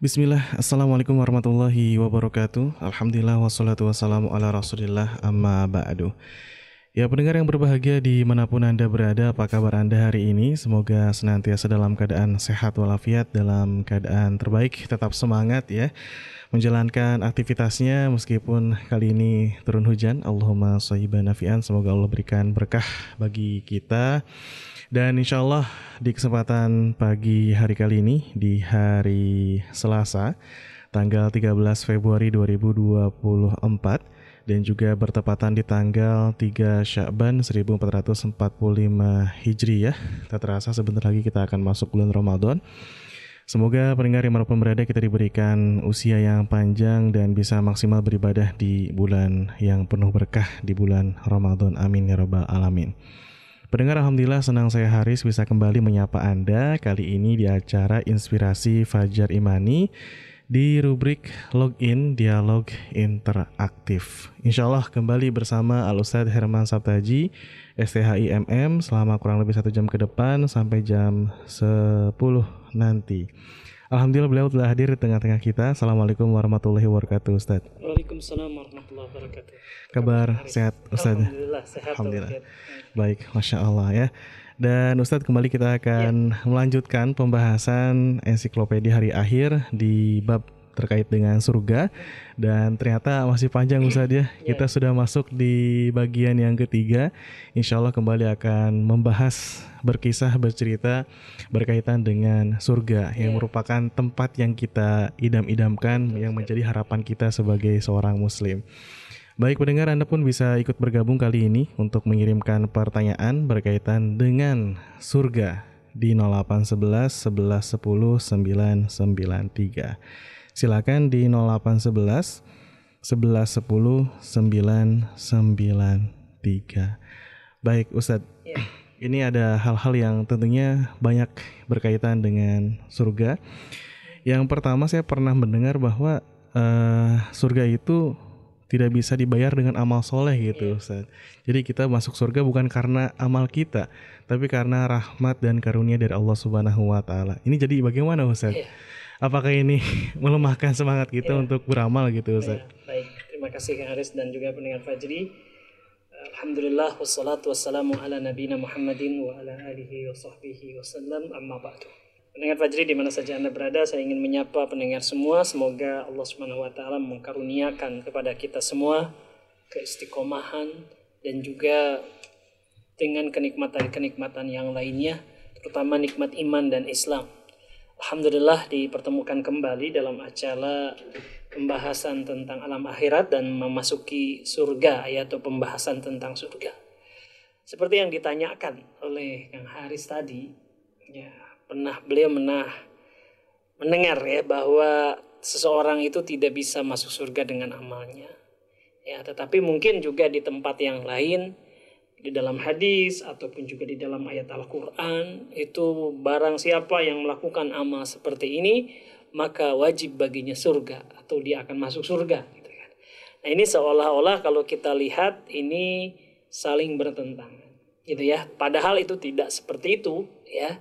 Bismillah, Assalamualaikum warahmatullahi wabarakatuh. Alhamdulillah wassalatu wassalamu ala rasulillah amma ba'du Ya pendengar yang berbahagia di mana pun Anda berada, apa kabar Anda hari ini? Semoga senantiasa dalam keadaan sehat walafiat, dalam keadaan terbaik, tetap semangat ya Menjalankan aktivitasnya meskipun kali ini turun hujan Allahumma sahibah nafi'an, semoga Allah berikan berkah bagi kita dan insya Allah di kesempatan pagi hari kali ini di hari Selasa tanggal 13 Februari 2024 dan juga bertepatan di tanggal 3 Syakban 1445 Hijri ya. Tak terasa sebentar lagi kita akan masuk bulan Ramadan. Semoga pendengar yang maupun berada kita diberikan usia yang panjang dan bisa maksimal beribadah di bulan yang penuh berkah di bulan Ramadan. Amin ya rabbal alamin. Pendengar Alhamdulillah senang saya Haris bisa kembali menyapa Anda kali ini di acara Inspirasi Fajar Imani di rubrik Login Dialog Interaktif. Insya Allah kembali bersama Al Ustadz Herman Sabtaji, STHIMM selama kurang lebih satu jam ke depan sampai jam 10 nanti. Alhamdulillah beliau telah hadir di tengah-tengah kita. Assalamualaikum warahmatullahi wabarakatuh Ustaz. Waalaikumsalam warahmatullahi wabarakatuh. Kabar sehat Ustaz? Alhamdulillah sehat. Alhamdulillah. Baik, Masya Allah ya. Dan Ustadz kembali kita akan ya. melanjutkan pembahasan ensiklopedia hari akhir di bab terkait dengan surga dan ternyata masih panjang Ustadz ya. ya. Kita sudah masuk di bagian yang ketiga. Insya Allah kembali akan membahas berkisah bercerita berkaitan dengan surga yang ya. merupakan tempat yang kita idam-idamkan yang menjadi harapan kita sebagai seorang muslim. Baik pendengar Anda pun bisa ikut bergabung kali ini untuk mengirimkan pertanyaan berkaitan dengan surga di 0811 11 10 993. Silakan di 0811 11 10 993. Baik Ustadz, ya. ini ada hal-hal yang tentunya banyak berkaitan dengan surga. Yang pertama saya pernah mendengar bahwa uh, surga itu tidak bisa dibayar dengan amal soleh gitu iya. Ustaz. Jadi kita masuk surga bukan karena amal kita, tapi karena rahmat dan karunia dari Allah Subhanahu wa taala. Ini jadi bagaimana Ustaz? Iya. Apakah ini melemahkan semangat kita iya. untuk beramal gitu Ustaz? Baik, terima kasih Kang Aris dan juga pendengar Fajri. Alhamdulillah wassalatu wassalamu ala nabiyina Muhammadin wa ala alihi wa sahbihi wasallam amma ba'du. Pendengar Fajri di mana saja Anda berada, saya ingin menyapa pendengar semua. Semoga Allah Subhanahu wa taala mengkaruniakan kepada kita semua keistiqomahan dan juga dengan kenikmatan-kenikmatan yang lainnya, terutama nikmat iman dan Islam. Alhamdulillah dipertemukan kembali dalam acara pembahasan tentang alam akhirat dan memasuki surga yaitu pembahasan tentang surga. Seperti yang ditanyakan oleh Kang Haris tadi, ya pernah beliau pernah mendengar ya bahwa seseorang itu tidak bisa masuk surga dengan amalnya. Ya, tetapi mungkin juga di tempat yang lain di dalam hadis ataupun juga di dalam ayat Al-Qur'an itu barang siapa yang melakukan amal seperti ini maka wajib baginya surga atau dia akan masuk surga gitu kan. Nah, ini seolah-olah kalau kita lihat ini saling bertentangan gitu ya. Padahal itu tidak seperti itu ya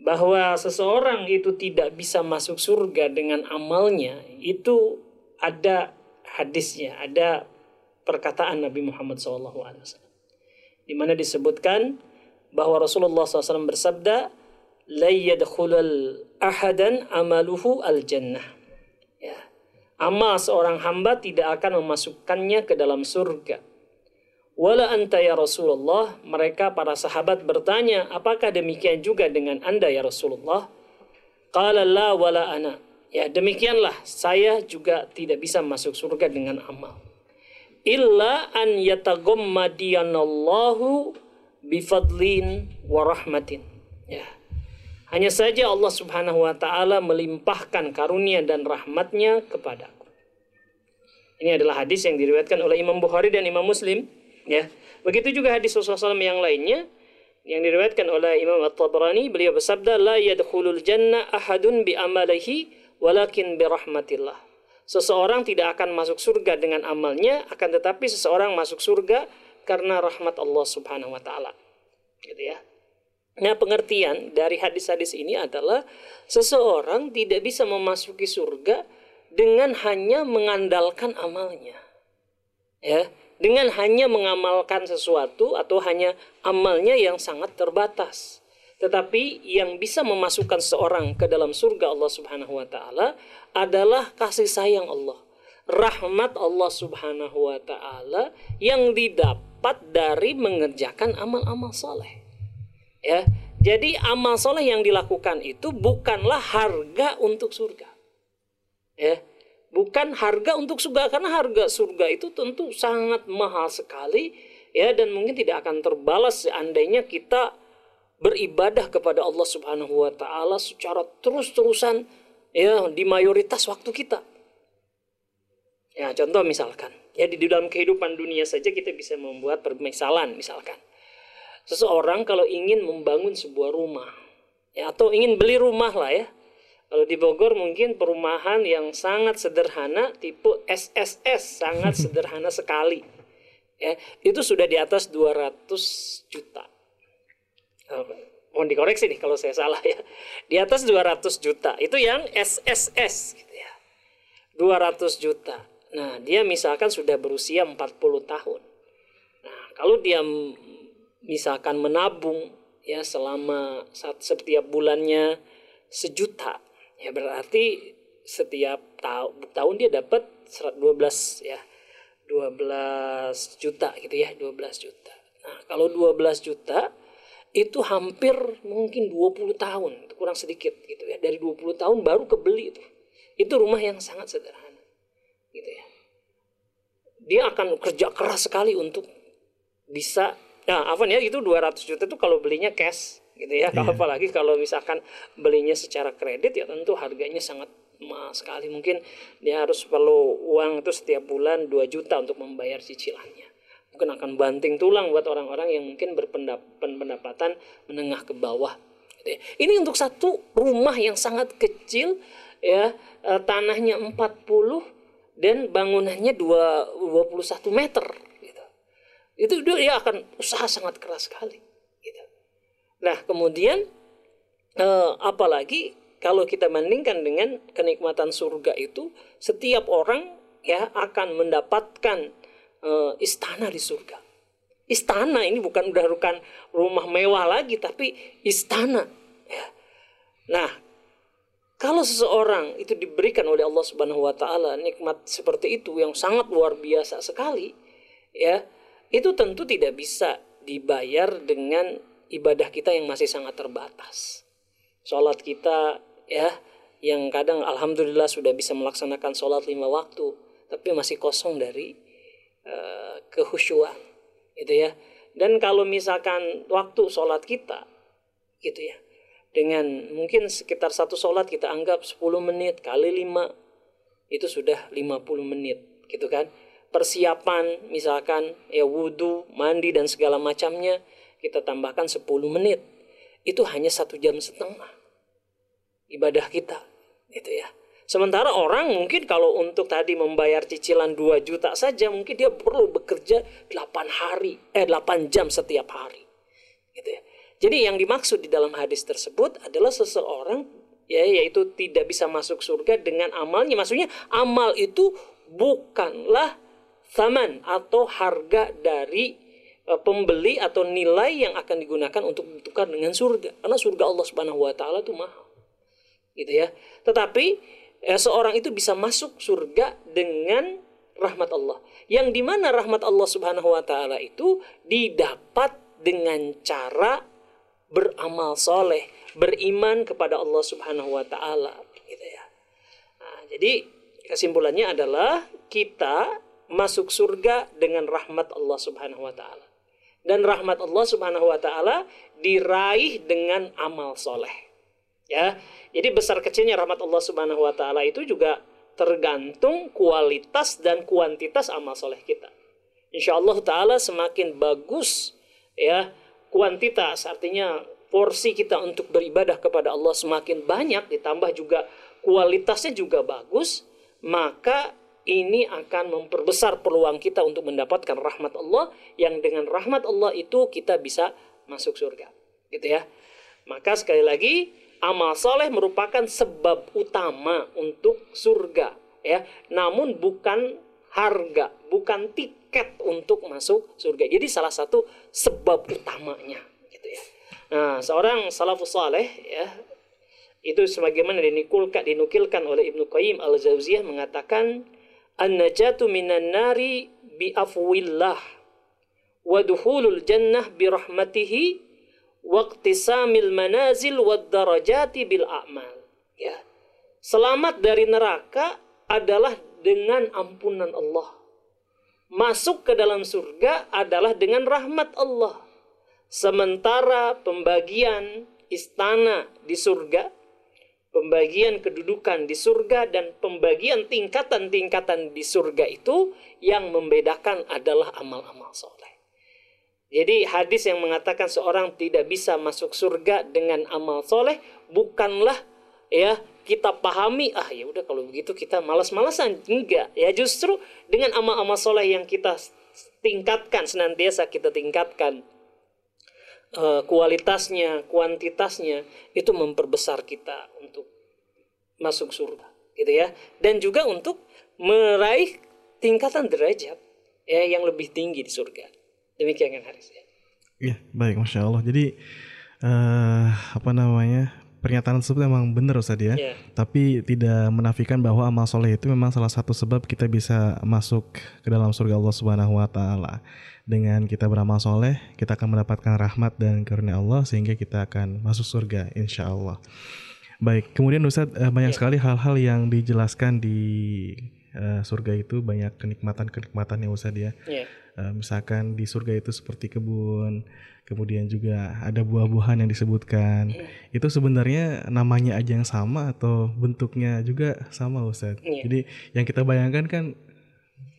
bahwa seseorang itu tidak bisa masuk surga dengan amalnya itu ada hadisnya, ada perkataan Nabi Muhammad SAW di mana disebutkan bahwa Rasulullah SAW bersabda la yadkhulul ahadan amaluhu al jannah ya. Amal seorang hamba tidak akan memasukkannya ke dalam surga Wala anta ya Rasulullah, mereka para sahabat bertanya, apakah demikian juga dengan anda ya Rasulullah? Qala la wala ana. Ya demikianlah, saya juga tidak bisa masuk surga dengan amal. Illa an yatagommadiyannallahu bifadlin wa rahmatin. Ya. Hanya saja Allah subhanahu wa ta'ala melimpahkan karunia dan rahmatnya kepadaku. Ini adalah hadis yang diriwayatkan oleh Imam Bukhari dan Imam Muslim Ya. Begitu juga hadis Rasulullah SAW yang lainnya yang diriwayatkan oleh Imam At-Tabrani beliau bersabda la yadkhulul jannah ahadun bi amalihi walakin bi rahmatillah. Seseorang tidak akan masuk surga dengan amalnya akan tetapi seseorang masuk surga karena rahmat Allah Subhanahu wa taala. Gitu ya. Nah, pengertian dari hadis-hadis ini adalah seseorang tidak bisa memasuki surga dengan hanya mengandalkan amalnya. Ya, dengan hanya mengamalkan sesuatu atau hanya amalnya yang sangat terbatas. Tetapi yang bisa memasukkan seorang ke dalam surga Allah Subhanahu wa taala adalah kasih sayang Allah. Rahmat Allah Subhanahu wa taala yang didapat dari mengerjakan amal-amal soleh. Ya, jadi amal soleh yang dilakukan itu bukanlah harga untuk surga. Ya, bukan harga untuk surga karena harga surga itu tentu sangat mahal sekali ya dan mungkin tidak akan terbalas seandainya kita beribadah kepada Allah Subhanahu wa taala secara terus-terusan ya di mayoritas waktu kita. Ya, contoh misalkan, ya di dalam kehidupan dunia saja kita bisa membuat permisalan misalkan seseorang kalau ingin membangun sebuah rumah ya atau ingin beli rumah lah ya kalau di Bogor mungkin perumahan yang sangat sederhana tipe SSS sangat sederhana sekali. Ya itu sudah di atas 200 juta. Mohon dikoreksi nih kalau saya salah ya. Di atas 200 juta itu yang SSS gitu ya. 200 juta. Nah dia misalkan sudah berusia 40 tahun. Nah kalau dia misalkan menabung ya selama setiap bulannya sejuta ya berarti setiap tahun tahun dia dapat 12 ya. 12 juta gitu ya 12 juta. Nah kalau 12 juta itu hampir mungkin 20 tahun kurang sedikit gitu ya. Dari 20 tahun baru kebeli itu itu rumah yang sangat sederhana gitu ya. Dia akan kerja keras sekali untuk bisa Nah, apa ya itu 200 juta itu kalau belinya cash gitu ya. Yeah. Apalagi kalau misalkan belinya secara kredit ya tentu harganya sangat mahal sekali. Mungkin dia harus perlu uang itu setiap bulan 2 juta untuk membayar cicilannya. Mungkin akan banting tulang buat orang-orang yang mungkin berpendapatan menengah ke bawah. Gitu ya. Ini untuk satu rumah yang sangat kecil ya eh, tanahnya 40 dan bangunannya 2, 21 meter itu dia akan usaha sangat keras sekali gitu. Nah kemudian eh, apalagi kalau kita bandingkan dengan kenikmatan surga itu setiap orang ya akan mendapatkan eh, istana di surga. Istana ini bukan udah bukan rumah mewah lagi tapi istana ya. Nah kalau seseorang itu diberikan oleh Allah Subhanahu wa taala nikmat seperti itu yang sangat luar biasa sekali ya itu tentu tidak bisa dibayar dengan ibadah kita yang masih sangat terbatas. Sholat kita ya yang kadang alhamdulillah sudah bisa melaksanakan sholat lima waktu, tapi masih kosong dari uh, kehusyuan, gitu ya. Dan kalau misalkan waktu sholat kita, gitu ya, dengan mungkin sekitar satu sholat kita anggap 10 menit kali lima itu sudah 50 menit, gitu kan persiapan misalkan ya wudhu, mandi dan segala macamnya kita tambahkan 10 menit. Itu hanya satu jam setengah ibadah kita itu ya. Sementara orang mungkin kalau untuk tadi membayar cicilan 2 juta saja mungkin dia perlu bekerja 8 hari eh 8 jam setiap hari. Gitu ya. Jadi yang dimaksud di dalam hadis tersebut adalah seseorang ya yaitu tidak bisa masuk surga dengan amalnya. Maksudnya amal itu bukanlah saman atau harga dari pembeli atau nilai yang akan digunakan untuk ditukar dengan surga. Karena surga Allah Subhanahu wa taala itu mahal. Gitu ya. Tetapi eh, seorang itu bisa masuk surga dengan rahmat Allah. Yang di mana rahmat Allah Subhanahu wa taala itu didapat dengan cara beramal soleh beriman kepada Allah Subhanahu wa taala. Gitu ya. Nah, jadi kesimpulannya adalah kita masuk surga dengan rahmat Allah Subhanahu wa taala. Dan rahmat Allah Subhanahu wa taala diraih dengan amal soleh. Ya. Jadi besar kecilnya rahmat Allah Subhanahu wa taala itu juga tergantung kualitas dan kuantitas amal soleh kita. Insya Allah taala semakin bagus ya kuantitas artinya porsi kita untuk beribadah kepada Allah semakin banyak ditambah juga kualitasnya juga bagus maka ini akan memperbesar peluang kita untuk mendapatkan rahmat Allah yang dengan rahmat Allah itu kita bisa masuk surga. Gitu ya. Maka sekali lagi amal soleh merupakan sebab utama untuk surga ya. Namun bukan harga bukan tiket untuk masuk surga. Jadi salah satu sebab utamanya gitu ya. Nah seorang salafus saleh ya itu sebagaimana dinukilkan oleh Ibnu Qayyim al-Jauziyah mengatakan an-najatu minan nari bi afwillah wa dukhulul jannah bi rahmatihi waqtisamil manazil wad darajati bil a'mal. Ya. Selamat dari neraka adalah dengan ampunan Allah. Masuk ke dalam surga adalah dengan rahmat Allah. Sementara pembagian istana di surga pembagian kedudukan di surga dan pembagian tingkatan-tingkatan di surga itu yang membedakan adalah amal-amal soleh. Jadi hadis yang mengatakan seorang tidak bisa masuk surga dengan amal soleh bukanlah ya kita pahami ah ya udah kalau begitu kita malas-malasan. Enggak ya justru dengan amal-amal soleh yang kita tingkatkan senantiasa kita tingkatkan uh, kualitasnya kuantitasnya itu memperbesar kita untuk masuk surga gitu ya dan juga untuk meraih tingkatan derajat ya yang lebih tinggi di surga Demikian kan Haris ya. Iya, baik Masya Allah. Jadi uh, apa namanya pernyataan tersebut memang benar Ustaz ya. Yeah. Tapi tidak menafikan bahwa amal soleh itu memang salah satu sebab kita bisa masuk ke dalam surga Allah Subhanahu wa taala. Dengan kita beramal soleh, kita akan mendapatkan rahmat dan karunia Allah sehingga kita akan masuk surga insya Allah. Baik, kemudian Ustaz uh, banyak yeah. sekali hal-hal yang dijelaskan di uh, surga itu banyak kenikmatan-kenikmatan yang Ustaz ya. Yeah. Uh, misalkan di surga itu seperti kebun, kemudian juga ada buah-buahan yang disebutkan. Yeah. Itu sebenarnya namanya aja yang sama atau bentuknya juga sama Ustaz. Yeah. Jadi yang kita bayangkan kan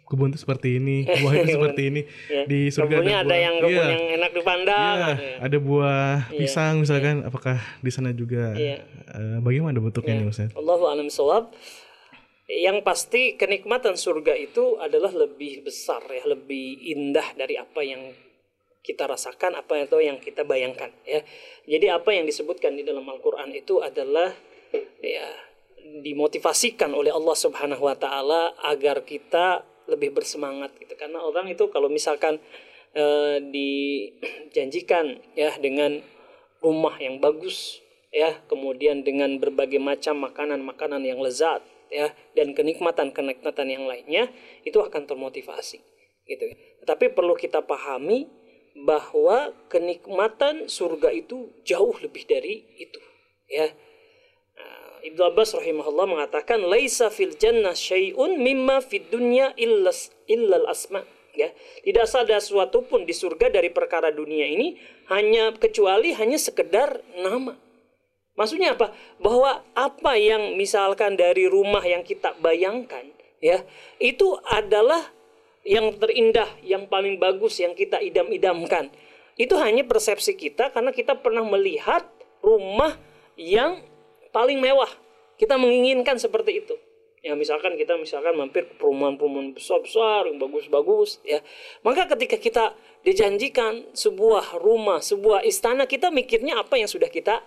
kebun itu seperti ini, buah itu seperti ini. Yeah. Di surga Kebunnya ada, buah, ada yang kebun yeah. yang enak dipandang. Yeah. Ada, ada buah yeah. pisang misalkan, apakah di sana juga uh, bagaimana bentuknya nih Ustaz? Allahu a'lam yang pasti kenikmatan surga itu adalah lebih besar ya, lebih indah dari apa yang kita rasakan, apa itu yang kita bayangkan ya. Jadi apa yang disebutkan di dalam Al-Qur'an itu adalah ya dimotivasikan oleh Allah Subhanahu wa taala agar kita lebih bersemangat gitu. Karena orang itu kalau misalkan e, dijanjikan ya dengan rumah yang bagus ya, kemudian dengan berbagai macam makanan-makanan yang lezat ya dan kenikmatan-kenikmatan yang lainnya itu akan termotivasi gitu. Tapi perlu kita pahami bahwa kenikmatan surga itu jauh lebih dari itu ya. Nah, Ibnu Abbas rahimahullah mengatakan laisa fil jannah syai'un mimma fid dunya illas illal asma ya. Tidak ada sesuatu pun di surga dari perkara dunia ini hanya kecuali hanya sekedar nama Maksudnya apa? Bahwa apa yang misalkan dari rumah yang kita bayangkan ya, itu adalah yang terindah, yang paling bagus yang kita idam-idamkan. Itu hanya persepsi kita karena kita pernah melihat rumah yang paling mewah. Kita menginginkan seperti itu. Ya misalkan kita misalkan mampir ke perumahan-perumahan besar-besar yang bagus-bagus ya. Maka ketika kita dijanjikan sebuah rumah, sebuah istana, kita mikirnya apa yang sudah kita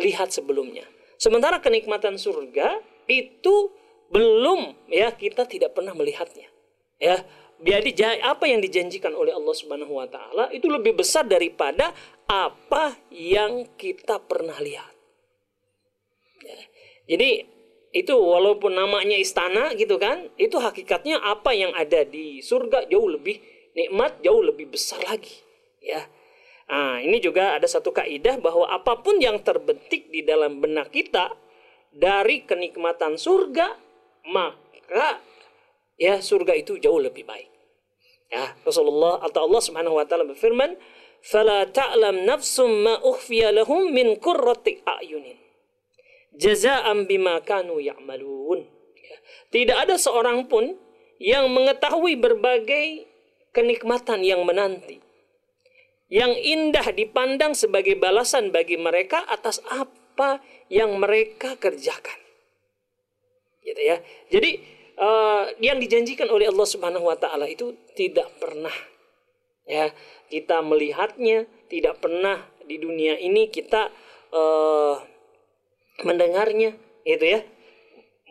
lihat sebelumnya. Sementara kenikmatan surga itu belum ya kita tidak pernah melihatnya. Ya, jadi apa yang dijanjikan oleh Allah Subhanahu wa taala itu lebih besar daripada apa yang kita pernah lihat. Ya. Jadi itu walaupun namanya istana gitu kan, itu hakikatnya apa yang ada di surga jauh lebih nikmat, jauh lebih besar lagi. Ya. Nah, ini juga ada satu kaidah bahwa apa pun yang terbentik di dalam benak kita dari kenikmatan surga, maka ya surga itu jauh lebih baik. Ya, Rasulullah atau Allah Subhanahu wa taala berfirman, "Fala ta'lam nafsum ma ukhfiya lahum min qurrati a'yunin." Jaza'an bima kanu ya'malun. Ya. Tidak ada seorang pun yang mengetahui berbagai kenikmatan yang menanti yang indah dipandang sebagai balasan bagi mereka atas apa yang mereka kerjakan. Gitu ya. Jadi uh, yang dijanjikan oleh Allah Subhanahu wa taala itu tidak pernah ya kita melihatnya, tidak pernah di dunia ini kita uh, mendengarnya itu ya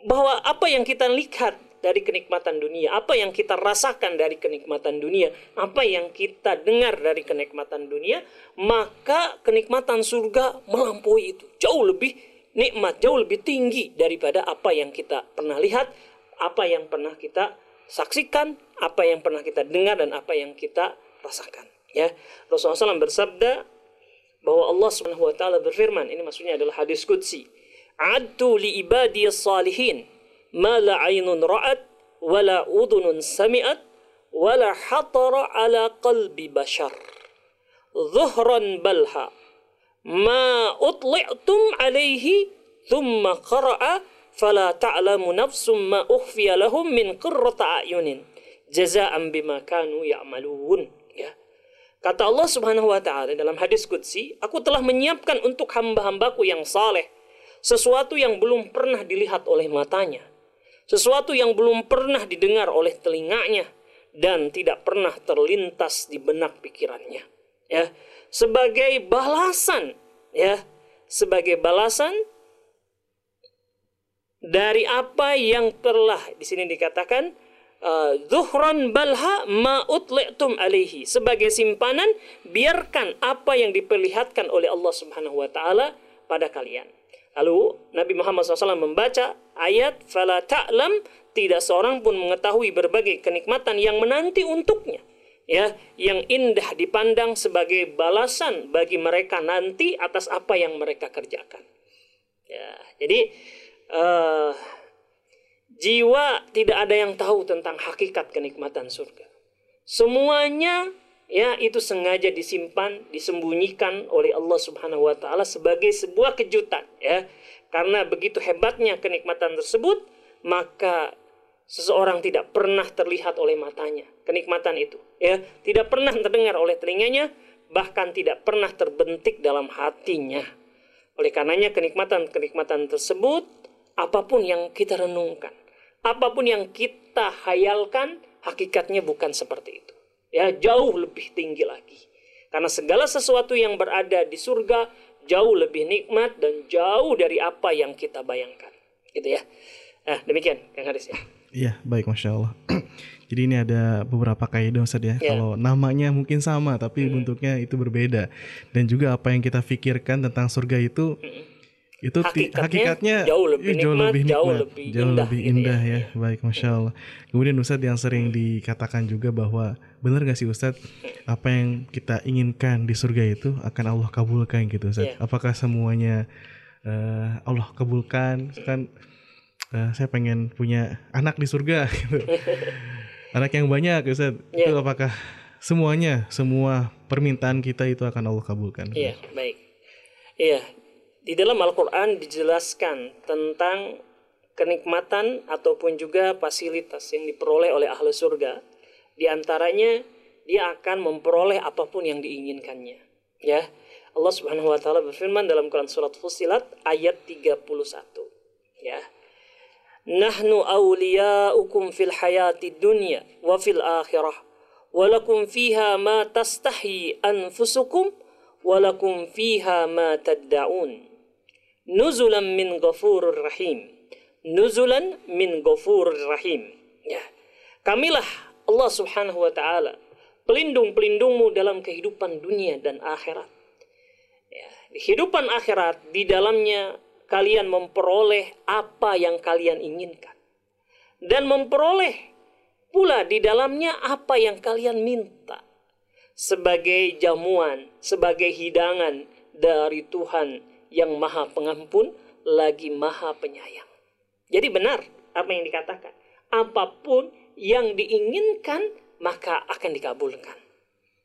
bahwa apa yang kita lihat dari kenikmatan dunia, apa yang kita rasakan dari kenikmatan dunia, apa yang kita dengar dari kenikmatan dunia, maka kenikmatan surga melampaui itu. Jauh lebih nikmat, jauh lebih tinggi daripada apa yang kita pernah lihat, apa yang pernah kita saksikan, apa yang pernah kita dengar dan apa yang kita rasakan. Ya, Rasulullah SAW bersabda bahwa Allah Subhanahu wa taala berfirman, ini maksudnya adalah hadis qudsi. Adtu li ibadiyas salihin ma la aynun ra'at wa la udhunun sami'at wa la hatara ala qalbi bashar. Zuhran balha ma utli'tum alaihi thumma qara'a fala ta'lamu nafsum ma ukhfiya lahum min qurrata ayunin. Jazaan bima kanu ya'malun ya. Kata Allah Subhanahu wa taala dalam hadis qudsi aku telah menyiapkan untuk hamba-hambaku yang saleh sesuatu yang belum pernah dilihat oleh matanya sesuatu yang belum pernah didengar oleh telinganya dan tidak pernah terlintas di benak pikirannya ya. Sebagai balasan ya. Sebagai balasan dari apa yang telah di sini dikatakan uh, zuhran balha ma utli'tum alaihi. Sebagai simpanan biarkan apa yang diperlihatkan oleh Allah Subhanahu wa taala pada kalian Lalu Nabi Muhammad SAW membaca ayat fala ta'lam tidak seorang pun mengetahui berbagai kenikmatan yang menanti untuknya ya yang indah dipandang sebagai balasan bagi mereka nanti atas apa yang mereka kerjakan. Ya jadi uh, jiwa tidak ada yang tahu tentang hakikat kenikmatan surga. Semuanya ya itu sengaja disimpan, disembunyikan oleh Allah Subhanahu wa taala sebagai sebuah kejutan ya. Karena begitu hebatnya kenikmatan tersebut, maka seseorang tidak pernah terlihat oleh matanya kenikmatan itu ya, tidak pernah terdengar oleh telinganya, bahkan tidak pernah terbentik dalam hatinya. Oleh karenanya kenikmatan-kenikmatan tersebut apa pun yang kita renungkan, apa pun yang kita hayalkan, hakikatnya bukan seperti itu ya jauh lebih tinggi lagi. Karena segala sesuatu yang berada di surga jauh lebih nikmat dan jauh dari apa yang kita bayangkan. Gitu ya. Nah, demikian Kang Haris ya. Iya, baik Masya Allah. Jadi ini ada beberapa kaidah Ustaz ya. ya. Kalau namanya mungkin sama tapi hmm. bentuknya itu berbeda. Dan juga apa yang kita pikirkan tentang surga itu hmm itu hakikatnya, hakikatnya jauh lebih jauh nikmat, lebih nikmat, jauh lebih jauh indah, lebih indah ya. ya. Baik, masya Allah. Kemudian Ustadz yang sering dikatakan juga bahwa benar gak sih Ustadz apa yang kita inginkan di surga itu akan Allah kabulkan gitu Ustadz. Yeah. Apakah semuanya uh, Allah kabulkan? Kan uh, saya pengen punya anak di surga gitu. anak yang banyak Ustadz. Yeah. Itu apakah semuanya semua permintaan kita itu akan Allah kabulkan? Iya, yeah, baik. Iya, di dalam Al-Quran dijelaskan tentang kenikmatan ataupun juga fasilitas yang diperoleh oleh ahli surga. Di antaranya dia akan memperoleh apa pun yang diinginkannya. Ya, Allah Subhanahu wa taala berfirman dalam Quran surat Fusilat ayat 31. Ya. Nahnu awliya'ukum fil hayati dunya wa fil akhirah. Walakum fiha ma tastahi anfusukum walakum fiha ma tadda'un nuzulan min ghafurur rahim. Nuzulan min ghafurur rahim. Ya. Kamilah Allah Subhanahu wa taala pelindung-pelindungmu dalam kehidupan dunia dan akhirat. Ya, di kehidupan akhirat di dalamnya kalian memperoleh apa yang kalian inginkan dan memperoleh pula di dalamnya apa yang kalian minta sebagai jamuan, sebagai hidangan dari Tuhan yang maha pengampun lagi maha penyayang. Jadi benar apa yang dikatakan. Apa pun yang diinginkan maka akan dikabulkan.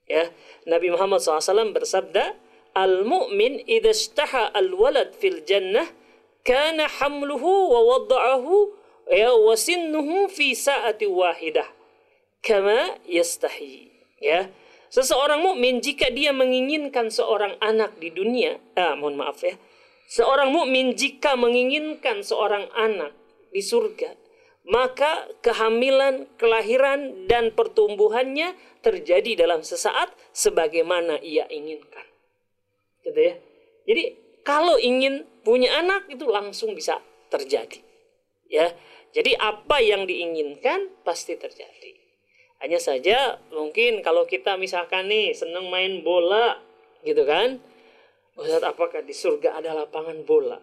Ya, Nabi Muhammad SAW bersabda, Al-mu'min idha ishtaha al-walad fil jannah kana hamluhu wa wada'ahu ya wa sinnuhu fi sa'ati wahidah kama yastahi. Ya, Seseorang mukmin jika dia menginginkan seorang anak di dunia, ah, mohon maaf ya. Seorang mukmin jika menginginkan seorang anak di surga, maka kehamilan, kelahiran dan pertumbuhannya terjadi dalam sesaat sebagaimana ia inginkan. Gitu ya. Jadi kalau ingin punya anak itu langsung bisa terjadi. Ya. Jadi apa yang diinginkan pasti terjadi. Hanya saja mungkin kalau kita misalkan nih senang main bola gitu kan. Ustaz apakah di surga ada lapangan bola?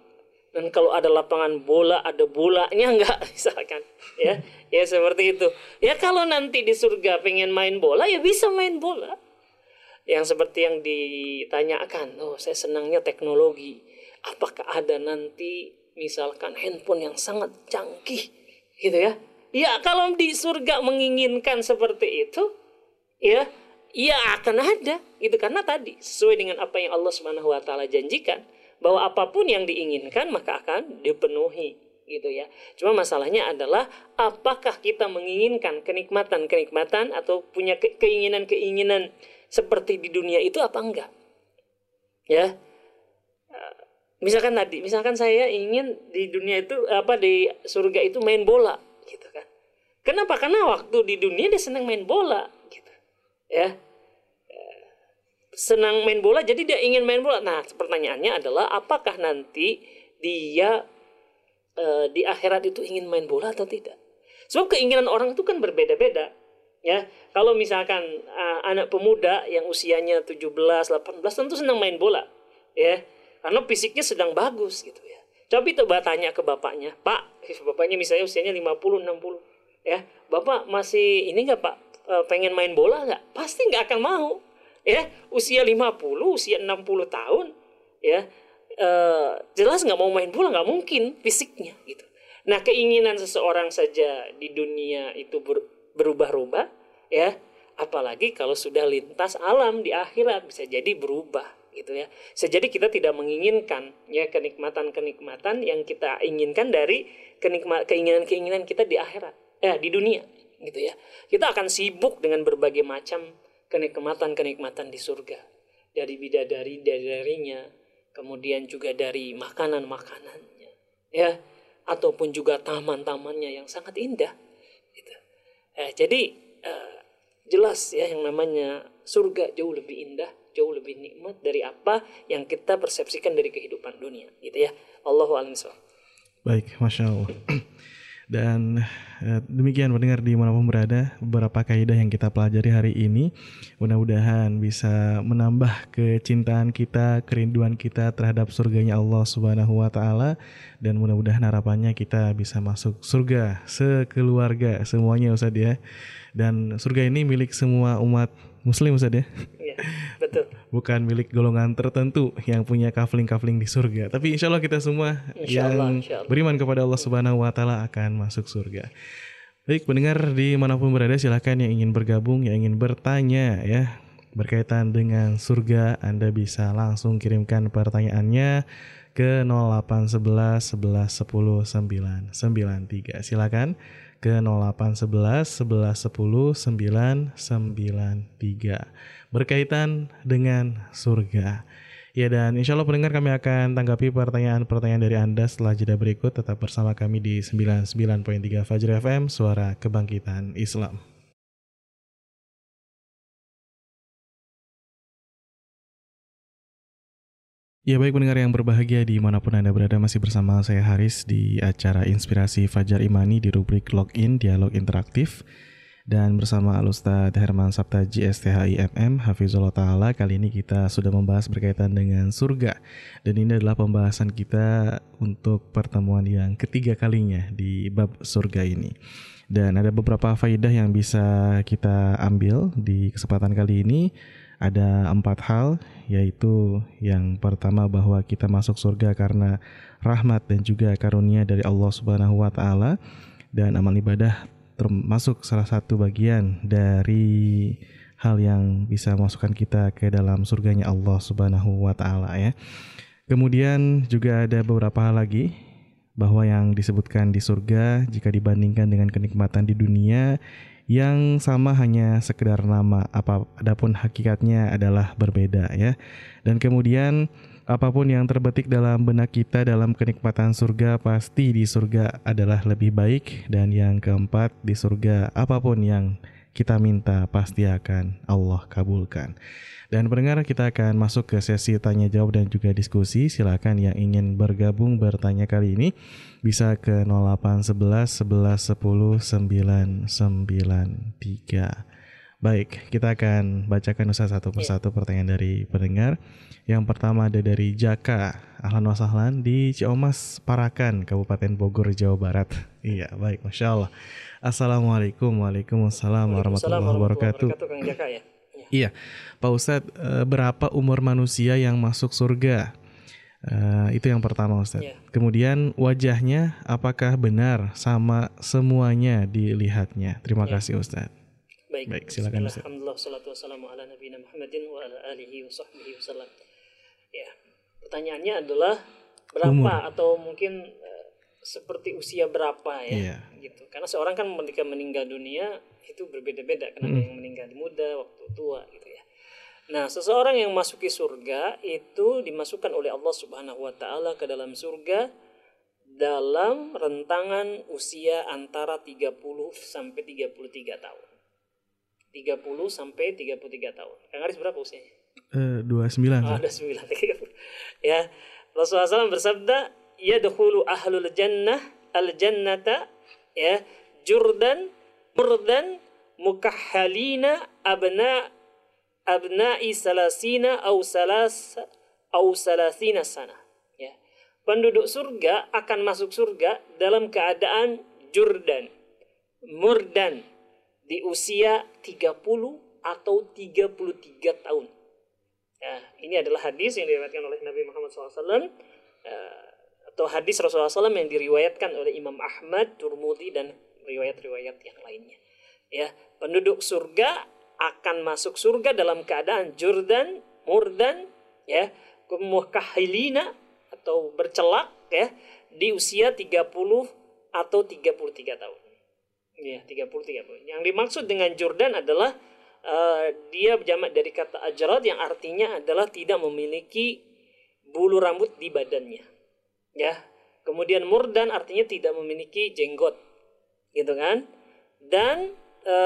Dan kalau ada lapangan bola, ada bolanya enggak misalkan, ya, ya seperti itu. Ya kalau nanti di surga pengen main bola, ya bisa main bola. Yang seperti yang ditanyakan, oh saya senangnya teknologi. Apakah ada nanti misalkan handphone yang sangat canggih, gitu ya? Ya kalau di surga menginginkan seperti itu, ya, ya akan ada, gitu karena tadi sesuai dengan apa yang Allah Subhanahu Wa Taala janjikan bahwa apa pun yang diinginkan maka akan dipenuhi gitu ya. Cuma masalahnya adalah apakah kita menginginkan kenikmatan-kenikmatan atau punya keinginan-keinginan seperti di dunia itu apa enggak? Ya. Misalkan tadi, misalkan saya ingin di dunia itu apa di surga itu main bola. Kenapa? Karena waktu di dunia dia senang main bola gitu. Ya senang main bola jadi dia ingin main bola. Nah, pertanyaannya adalah apakah nanti dia e, di akhirat itu ingin main bola atau tidak? Sebab keinginan orang itu kan berbeda-beda. Ya, kalau misalkan uh, anak pemuda yang usianya 17, 18 tentu senang main bola, ya. Karena fisiknya sedang bagus gitu ya. Coba coba tanya ke bapaknya, "Pak, bapaknya misalnya usianya 50, 60, ya. Bapak masih ini enggak, Pak? E, pengen main bola nggak? Pasti nggak akan mau ya usia 50 usia 60 tahun ya uh, jelas nggak mau main bola nggak mungkin fisiknya gitu nah keinginan seseorang saja di dunia itu ber, berubah-ubah ya apalagi kalau sudah lintas alam di akhirat bisa jadi berubah gitu ya sejadi kita tidak menginginkan ya kenikmatan-kenikmatan yang kita inginkan dari keinginan-keinginan kita di akhirat ya di dunia gitu ya. Kita akan sibuk dengan berbagai macam kenikmatan-kenikmatan di surga. Dari bidadari darinya kemudian juga dari makanan-makanannya ya. Ataupun juga taman-tamannya yang sangat indah gitu. eh, jadi eh, jelas ya yang namanya surga jauh lebih indah jauh lebih nikmat dari apa yang kita persepsikan dari kehidupan dunia gitu ya. Allahu a'lam baik masya Allah Dan eh, demikian mendengar di mana pun berada beberapa kaidah yang kita pelajari hari ini mudah-mudahan bisa menambah kecintaan kita, kerinduan kita terhadap surganya Allah Subhanahu wa taala dan mudah-mudahan harapannya kita bisa masuk surga sekeluarga semuanya Ustaz ya. Dan surga ini milik semua umat muslim Ustaz ya. Iya, betul. Bukan milik golongan tertentu yang punya kafling-kafling di surga. Tapi insya Allah kita semua insya yang Allah, Allah. beriman kepada Allah Subhanahu Wa Taala akan masuk surga. Baik, pendengar di mana pun berada silahkan yang ingin bergabung, yang ingin bertanya ya berkaitan dengan surga, Anda bisa langsung kirimkan pertanyaannya ke 0811 11 10 993. Silakan ke 0811 11 10 993 berkaitan dengan surga. Ya dan insya Allah pendengar kami akan tanggapi pertanyaan-pertanyaan dari Anda setelah jeda berikut. Tetap bersama kami di 99.3 Fajr FM, Suara Kebangkitan Islam. Ya baik pendengar yang berbahagia di mana pun Anda berada masih bersama saya Haris di acara Inspirasi Fajar Imani di rubrik Login Dialog Interaktif dan bersama Alustad Herman Sabtaji STHIMM Hafizullah Ta'ala kali ini kita sudah membahas berkaitan dengan surga. Dan ini adalah pembahasan kita untuk pertemuan yang ketiga kalinya di bab surga ini. Dan ada beberapa faidah yang bisa kita ambil di kesempatan kali ini. Ada empat hal yaitu yang pertama bahwa kita masuk surga karena rahmat dan juga karunia dari Allah Subhanahu wa taala. Dan amal ibadah termasuk salah satu bagian dari hal yang bisa masukkan kita ke dalam surganya Allah Subhanahu wa taala ya. Kemudian juga ada beberapa hal lagi bahwa yang disebutkan di surga jika dibandingkan dengan kenikmatan di dunia yang sama hanya sekedar nama apa adapun hakikatnya adalah berbeda ya dan kemudian apa pun yang terbetik dalam benak kita dalam kenikmatan surga pasti di surga adalah lebih baik dan yang keempat di surga apa pun yang kita minta pasti akan Allah kabulkan. Dan pendengar kita akan masuk ke sesi tanya jawab dan juga diskusi. Silakan yang ingin bergabung bertanya kali ini bisa ke 0811 11 10 993. Baik, kita akan bacakan Ustaz satu persatu yeah. pertanyaan dari pendengar. Yang pertama ada dari Jaka, Ahlan wasahlan di Ciomas, Parakan, Kabupaten Bogor, Jawa Barat. Iya, baik, Masya Allah. Assalamualaikum, Waalaikumsalam warahmatullahi wabarakatuh. Kang Jaka ya? Iya, Pak Ustadz, eh, berapa umur manusia yang masuk surga? Uh, itu yang pertama Ustadz. Yeah. Kemudian wajahnya apakah benar sama semuanya dilihatnya? Terima yeah. kasih Ustadz. Baik, Baik silakan. Alhamdulillah salatu wassalamu ala nabiyina Muhammadin wa ala alihi wa sahbihi wasallam. Ya, pertanyaannya adalah berapa Umur. atau mungkin uh, seperti usia berapa ya, yeah. gitu. Karena seorang kan ketika meninggal dunia itu berbeda-beda karena mm. yang meninggal muda, waktu tua gitu ya. Nah, seseorang yang masuki surga itu dimasukkan oleh Allah Subhanahu wa taala ke dalam surga dalam rentangan usia antara 30 sampai 33 tahun. 30 sampai 33 tahun. Kang Aris berapa usianya? Eh, uh, 29. Oh, 29. ya. Rasulullah SAW bersabda, "Yadkhulu ahlul jannah al-jannata ya jurdan murdan mukahhalina abna abna'i salasina au salas au salasina sana." Ya. Penduduk surga akan masuk surga dalam keadaan jurdan, murdan, di usia 30 atau 33 tahun. Ya, ini adalah hadis yang diriwayatkan oleh Nabi Muhammad SAW eh, atau hadis Rasulullah SAW yang diriwayatkan oleh Imam Ahmad, Turmudi dan riwayat-riwayat yang lainnya. Ya, penduduk surga akan masuk surga dalam keadaan jurdan, murdan, ya, kumuhkahilina atau bercelak ya di usia 30 atau 33 tahun. Ya, 30 30. Yang dimaksud dengan Jordan adalah uh, dia jamak dari kata ajrad yang artinya adalah tidak memiliki bulu rambut di badannya. Ya. Kemudian murdan artinya tidak memiliki jenggot. Gitu kan? Dan e,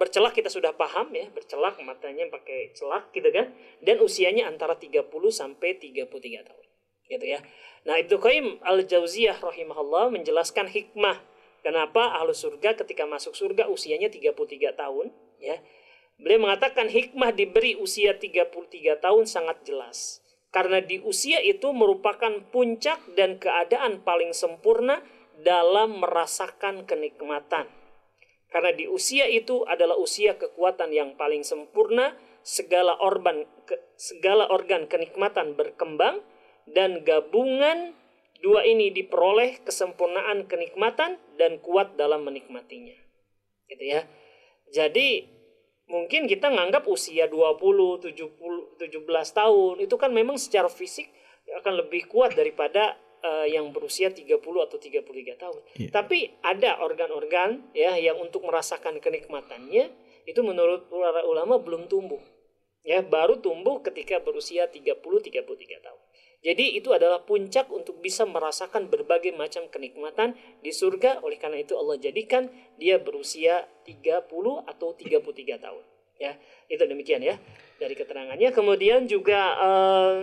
bercelak kita sudah paham ya, bercelak matanya pakai celak gitu kan. Dan usianya antara 30 sampai 33 tahun. Gitu ya. Nah, Ibnu Qayyim Al-Jauziyah rahimahullah menjelaskan hikmah Kenapa ahlu surga ketika masuk surga usianya 33 tahun? Ya. Beliau mengatakan hikmah diberi usia 33 tahun sangat jelas. Karena di usia itu merupakan puncak dan keadaan paling sempurna dalam merasakan kenikmatan. Karena di usia itu adalah usia kekuatan yang paling sempurna, segala organ segala organ kenikmatan berkembang dan gabungan Dua ini diperoleh kesempurnaan kenikmatan dan kuat dalam menikmatinya. Gitu ya. Jadi mungkin kita nganggap usia 20, 70, 17 tahun itu kan memang secara fisik akan lebih kuat daripada uh, yang berusia 30 atau 33 tahun. Yeah. Tapi ada organ-organ ya yang untuk merasakan kenikmatannya itu menurut para ulama belum tumbuh. Ya, baru tumbuh ketika berusia 30 33 tahun. Jadi itu adalah puncak untuk bisa merasakan berbagai macam kenikmatan di surga. Oleh karena itu Allah jadikan dia berusia 30 atau 33 tahun. Ya, itu demikian ya dari keterangannya. Kemudian juga uh,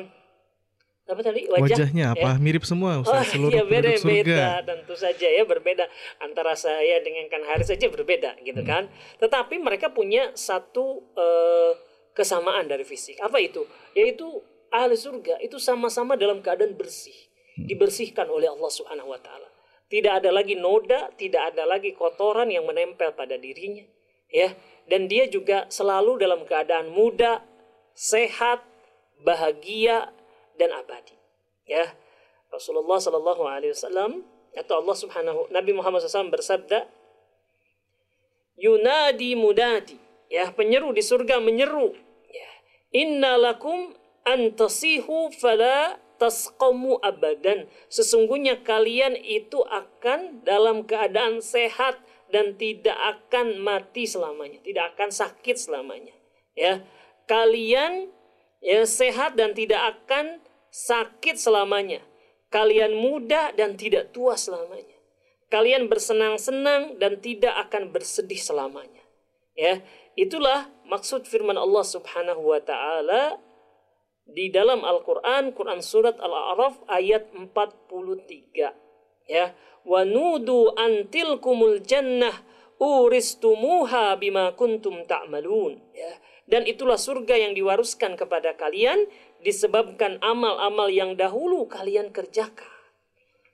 apa tadi wajah wajahnya apa ya? mirip semua Ustaz, oh, seluruh ya beda surga. beda tentu saja ya berbeda antara saya dengan Kan Haris saja berbeda gitu hmm. kan tetapi mereka punya satu uh, kesamaan dari fisik apa itu yaitu ahli surga itu sama-sama dalam keadaan bersih, dibersihkan oleh Allah Subhanahu wa taala. Tidak ada lagi noda, tidak ada lagi kotoran yang menempel pada dirinya, ya. Dan dia juga selalu dalam keadaan muda, sehat, bahagia dan abadi. Ya. Rasulullah Shallallahu alaihi wasallam atau Allah Subhanahu Nabi Muhammad SAW bersabda, Yunadi mudadi, ya penyeru di surga menyeru, ya. Inna lakum antasihu fala tasqamu abadan. Sesungguhnya kalian itu akan dalam keadaan sehat dan tidak akan mati selamanya, tidak akan sakit selamanya. Ya, kalian ya sehat dan tidak akan sakit selamanya. Kalian muda dan tidak tua selamanya. Kalian bersenang-senang dan tidak akan bersedih selamanya. Ya, itulah maksud firman Allah Subhanahu wa taala di dalam Al-Qur'an, Quran surat Al-A'raf ayat 43. Ya, wa nudu antilkumul jannah uristumuha bima kuntum ta'malun. Ya. Dan itulah surga yang diwaruskan kepada kalian disebabkan amal-amal yang dahulu kalian kerjakan.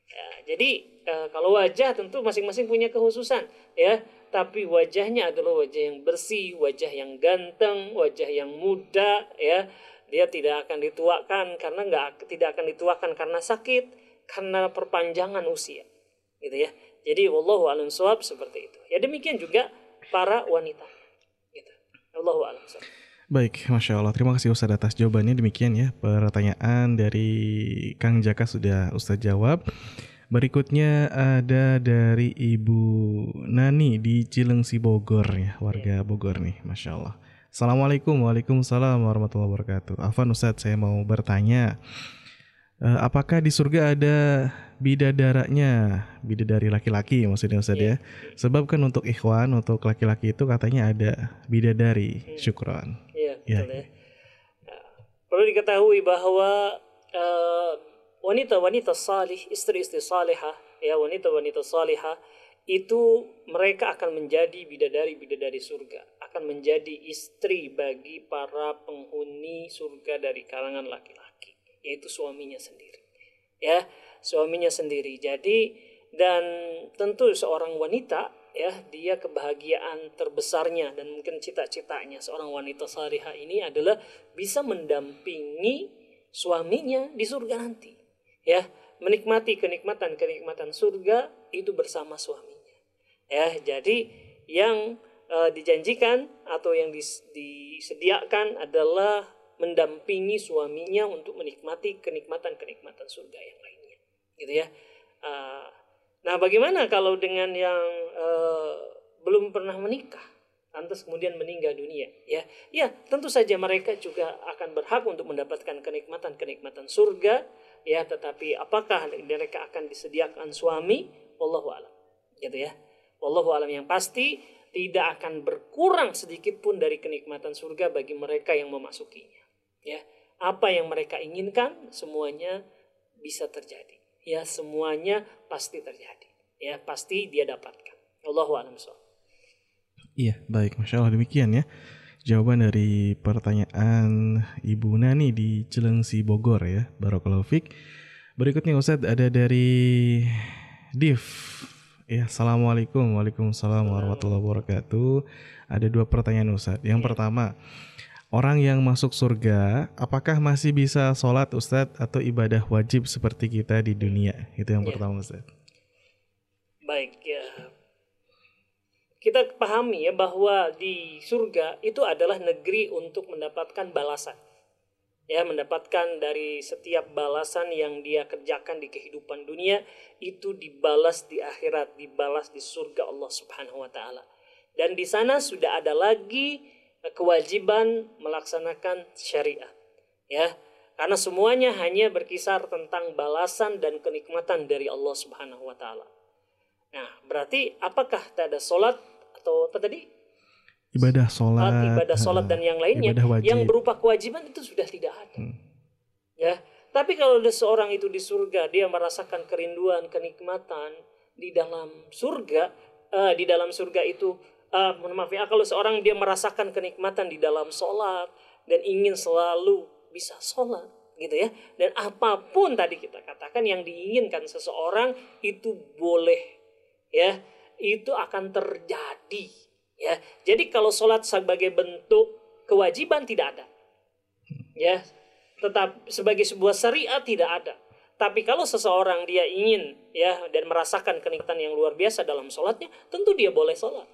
Ya, jadi eh, kalau wajah tentu masing-masing punya kekhususan, ya. Tapi wajahnya adalah wajah yang bersih, wajah yang ganteng, wajah yang muda, ya. Dia tidak akan dituakan karena nggak tidak akan dituakan karena sakit, karena perpanjangan usia, gitu ya. Jadi wallahu alam suwab seperti itu. Ya demikian juga para wanita. Gitu. Wallahu alam Baik, Masya Allah. Terima kasih Ustaz atas jawabannya. Demikian ya pertanyaan dari Kang Jaka sudah Ustaz jawab. Berikutnya ada dari Ibu Nani di Cilengsi Bogor ya, warga Bogor nih, Masya Allah. Assalamualaikum, Waalaikumsalam warahmatullahi wabarakatuh. Afan Ustadz, saya mau bertanya. Uh, apakah di surga ada bidadaranya, bidadari laki-laki maksudnya Ustaz yeah. ya? Sebab kan untuk ikhwan, untuk laki-laki itu katanya ada bidadari. Hmm. Syukron. Iya, yeah, betul ya. ya. Perlu diketahui bahwa uh, wanita-wanita salih, istri-istri salihah, ya wanita-wanita salihah itu mereka akan menjadi bidadari-bidadari surga, akan menjadi istri bagi para penghuni surga dari kalangan laki-laki yaitu suaminya sendiri. Ya, suaminya sendiri. Jadi dan tentu seorang wanita ya dia kebahagiaan terbesarnya dan mungkin cita-citanya seorang wanita salihah ini adalah bisa mendampingi suaminya di surga nanti ya menikmati kenikmatan-kenikmatan surga itu bersama suaminya. Ya jadi yang uh, dijanjikan atau yang dis, disediakan adalah mendampingi suaminya untuk menikmati kenikmatan-kenikmatan surga yang lainnya. Gitu ya. Uh, nah bagaimana kalau dengan yang uh, belum pernah menikah? Lantas kemudian meninggal dunia ya. Ya tentu saja mereka juga akan berhak untuk mendapatkan kenikmatan-kenikmatan surga ya tetapi apakah mereka akan disediakan suami? Wallahu alam. Gitu ya. Wallahu alam. Yang pasti tidak akan berkurang sedikit pun dari kenikmatan surga bagi mereka yang memasukinya. Ya apa yang mereka inginkan semuanya bisa terjadi. Ya semuanya pasti terjadi. Ya pasti dia dapatkan. Allahu a'lam. Iya baik. Masya Allah demikian ya jawaban dari pertanyaan Ibu Nani di Cilengsi Bogor ya Barokallahu Fik berikutnya Ustadz ada dari Div Ya, Assalamualaikum Waalaikumsalam warahmatullahi wabarakatuh Ada dua pertanyaan Ustadz Yang ya. pertama Orang yang masuk surga, apakah masih bisa sholat Ustadz atau ibadah wajib seperti kita di dunia? Itu yang ya. pertama Ustadz. Baik. Kita pahami ya bahwa di surga itu adalah negeri untuk mendapatkan balasan. Ya, mendapatkan dari setiap balasan yang dia kerjakan di kehidupan dunia itu dibalas di akhirat, dibalas di surga Allah Subhanahu wa taala. Dan di sana sudah ada lagi kewajiban melaksanakan syariat ya karena semuanya hanya berkisar tentang balasan dan kenikmatan dari Allah Subhanahu wa taala. Nah, berarti apakah tak ada solat atau apa tadi? Ibadah solat, ibadah solat dan yang lainnya yang berupa kewajiban itu sudah tidak ada. Hmm. Ya, tapi kalau ada seorang itu di surga, dia merasakan kerinduan, kenikmatan di dalam surga, uh, di dalam surga itu uh, mohon maaf ya kalau seorang dia merasakan kenikmatan di dalam sholat dan ingin selalu bisa sholat gitu ya dan apa pun tadi kita katakan yang diinginkan seseorang itu boleh ya itu akan terjadi ya. Jadi kalau sholat sebagai bentuk kewajiban tidak ada ya. Tetap sebagai sebuah syariat tidak ada. Tapi kalau seseorang dia ingin ya dan merasakan kenikmatan yang luar biasa dalam sholatnya tentu dia boleh sholat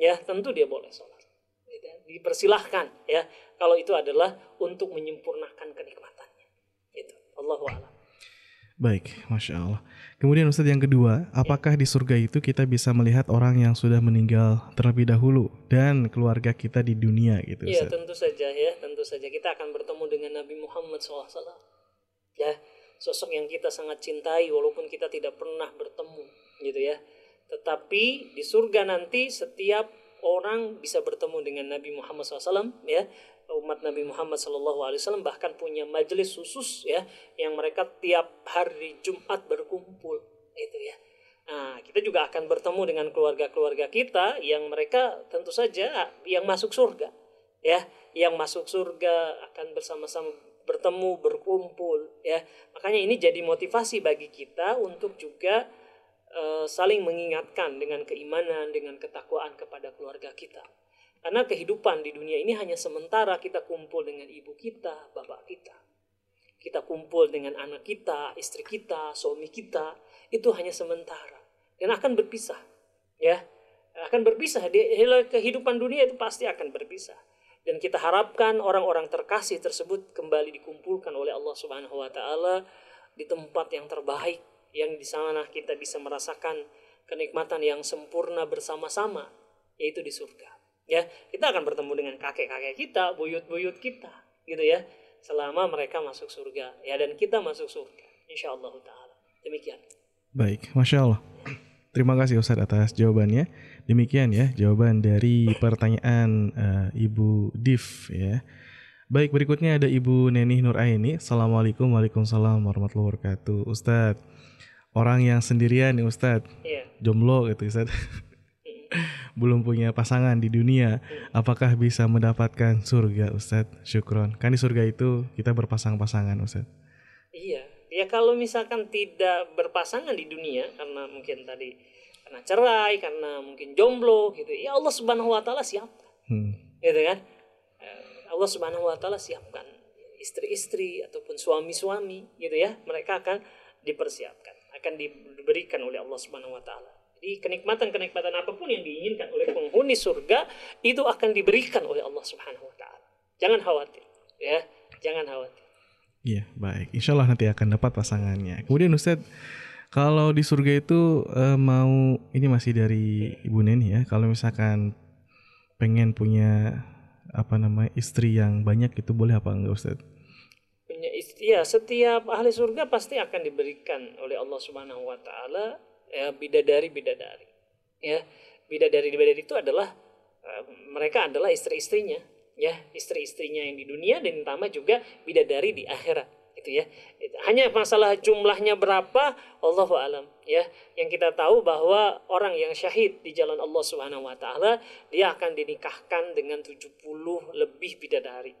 ya. Tentu dia boleh sholat. Dipersilahkan ya. Kalau itu adalah untuk menyempurnakan kenikmatannya. Itu. Allahu a'lam Baik, masya Allah. Kemudian Ustaz yang kedua, apakah di surga itu kita bisa melihat orang yang sudah meninggal terlebih dahulu dan keluarga kita di dunia gitu? Iya, tentu saja ya, tentu saja kita akan bertemu dengan Nabi Muhammad SAW. Ya, sosok yang kita sangat cintai walaupun kita tidak pernah bertemu, gitu ya. Tetapi di surga nanti setiap orang bisa bertemu dengan Nabi Muhammad SAW ya umat Nabi Muhammad SAW bahkan punya majelis khusus ya yang mereka tiap hari Jumat berkumpul itu ya Nah, kita juga akan bertemu dengan keluarga-keluarga kita yang mereka tentu saja yang masuk surga. Ya, yang masuk surga akan bersama-sama bertemu, berkumpul, ya. Makanya ini jadi motivasi bagi kita untuk juga uh, saling mengingatkan dengan keimanan, dengan ketakwaan kepada keluarga kita. Karena kehidupan di dunia ini hanya sementara kita kumpul dengan ibu kita, bapak kita. Kita kumpul dengan anak kita, istri kita, suami kita, itu hanya sementara. Dan akan berpisah ya. Akan berpisah. Kehidupan dunia itu pasti akan berpisah. Dan kita harapkan orang-orang terkasih tersebut kembali dikumpulkan oleh Allah Subhanahu wa taala di tempat yang terbaik yang di sana kita bisa merasakan kenikmatan yang sempurna bersama-sama yaitu di surga ya kita akan bertemu dengan kakek-kakek kita buyut-buyut kita gitu ya selama mereka masuk surga ya dan kita masuk surga insya Allah taala demikian baik masya Allah Terima kasih Ustadz atas jawabannya. Demikian ya jawaban dari pertanyaan uh, Ibu Div ya. Baik berikutnya ada Ibu Neni Nur Aini. Assalamualaikum Waalaikumsalam warahmatullahi wabarakatuh. Ustadz, orang yang sendirian nih Ustadz, yeah. jomblo gitu Ustadz. Belum punya pasangan di dunia, apakah bisa mendapatkan surga Ustadz? Syukron. Kan di surga itu kita berpasang-pasangan Ustadz. Iya, ya kalau misalkan tidak berpasangan di dunia karena mungkin tadi karena cerai karena mungkin jomblo gitu ya Allah subhanahu wa taala siapkan hmm. gitu kan eh, Allah subhanahu wa taala siapkan istri-istri ataupun suami-suami gitu ya mereka akan dipersiapkan akan diberikan oleh Allah subhanahu wa taala jadi kenikmatan-kenikmatan apa pun yang diinginkan oleh penghuni surga itu akan diberikan oleh Allah subhanahu wa taala jangan khawatir ya jangan khawatir Iya, baik. Insya Allah nanti akan dapat pasangannya. Kemudian Ustadz, kalau di surga itu uh, mau ini masih dari Ibu Neni ya. Kalau misalkan pengen punya apa namanya istri yang banyak itu boleh apa enggak Ustadz? Punya istri ya setiap ahli surga pasti akan diberikan oleh Allah Subhanahu Wa Taala ya bidadari bidadari. Ya bidadari bidadari itu adalah uh, mereka adalah istri-istrinya. Ya istri-istrinya yang di dunia dan tambah juga bidadari di akhirat gitu ya. Hanya masalah jumlahnya berapa Allahu alam ya. Yang kita tahu bahwa orang yang syahid di jalan Allah Subhanahu wa taala dia akan dinikahkan dengan 70 lebih bidadari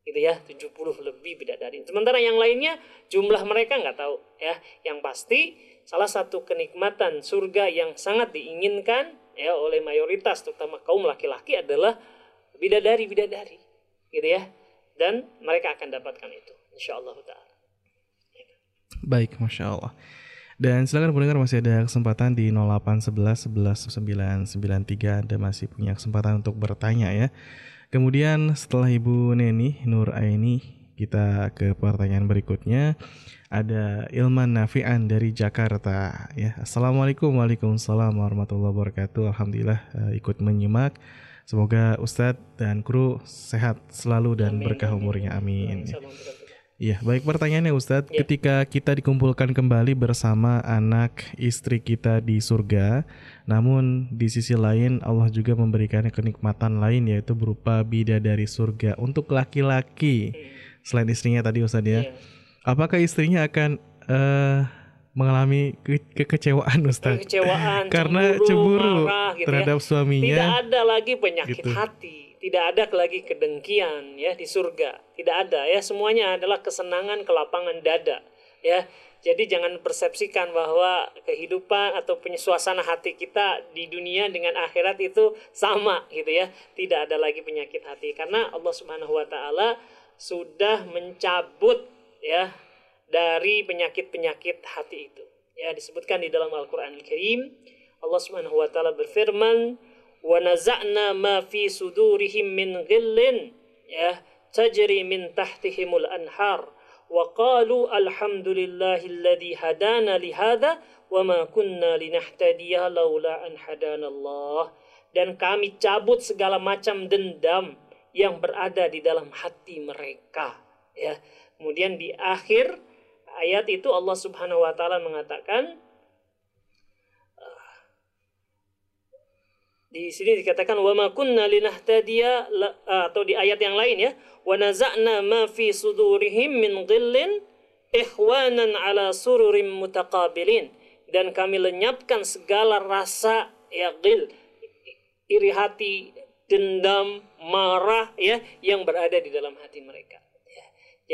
gitu ya 70 lebih bidadari. Sementara yang lainnya jumlah mereka nggak tahu ya. Yang pasti salah satu kenikmatan surga yang sangat diinginkan ya oleh mayoritas terutama kaum laki-laki adalah bidadari bidadari gitu ya. Dan mereka akan dapatkan itu insya Allah taala. Baik masya Allah. Dan silakan pendengar masih ada kesempatan di 0811 11 993 Anda masih punya kesempatan untuk bertanya ya. Kemudian setelah Ibu Neni Nur Aini kita ke pertanyaan berikutnya ada Ilman Nafian dari Jakarta ya. Assalamualaikum Waalaikumsalam warahmatullahi wabarakatuh. Alhamdulillah uh, ikut menyimak Semoga Ustadz dan kru sehat selalu dan amin, berkah umurnya. Amin. Iya, baik pertanyaannya Ustadz. Ya. Ketika kita dikumpulkan kembali bersama anak istri kita di surga, namun di sisi lain Allah juga memberikan kenikmatan lain yaitu berupa bidadari surga untuk laki-laki. Hmm. Selain istrinya tadi Ustadz ya. ya. Apakah istrinya akan uh, mengalami ke kekecewaan Ustaz. Kekecewaan, karena cemburu, cemburu marah, gitu ya. terhadap ya. suaminya. Tidak ada lagi penyakit gitu. hati, tidak ada lagi kedengkian ya di surga. Tidak ada ya, semuanya adalah kesenangan, kelapangan dada ya. Jadi jangan persepsikan bahwa kehidupan atau suasana hati kita di dunia dengan akhirat itu sama gitu ya. Tidak ada lagi penyakit hati karena Allah Subhanahu wa taala sudah mencabut ya dari penyakit-penyakit hati itu. Ya, disebutkan di dalam Al-Qur'an Al-Karim, Allah Subhanahu wa taala berfirman, "Wa naza'na ma fi sudurihim min ghillin" ya, tajri min tahtihimul anhar wa qalu alhamdulillahilladzi hadana li hadza wa ma kunna linahtadiya laula an hadana Allah dan kami cabut segala macam dendam yang berada di dalam hati mereka ya. Kemudian di akhir ayat itu Allah Subhanahu wa taala mengatakan di sini dikatakan wa ma kunna linahtadiya atau di ayat yang lain ya. Wa naza'na ma fi sudurihim min dhillin ikhwanan ala sururim mutaqabilin. Dan kami lenyapkan segala rasa ya ghil iri hati dendam marah ya yang berada di dalam hati mereka ya.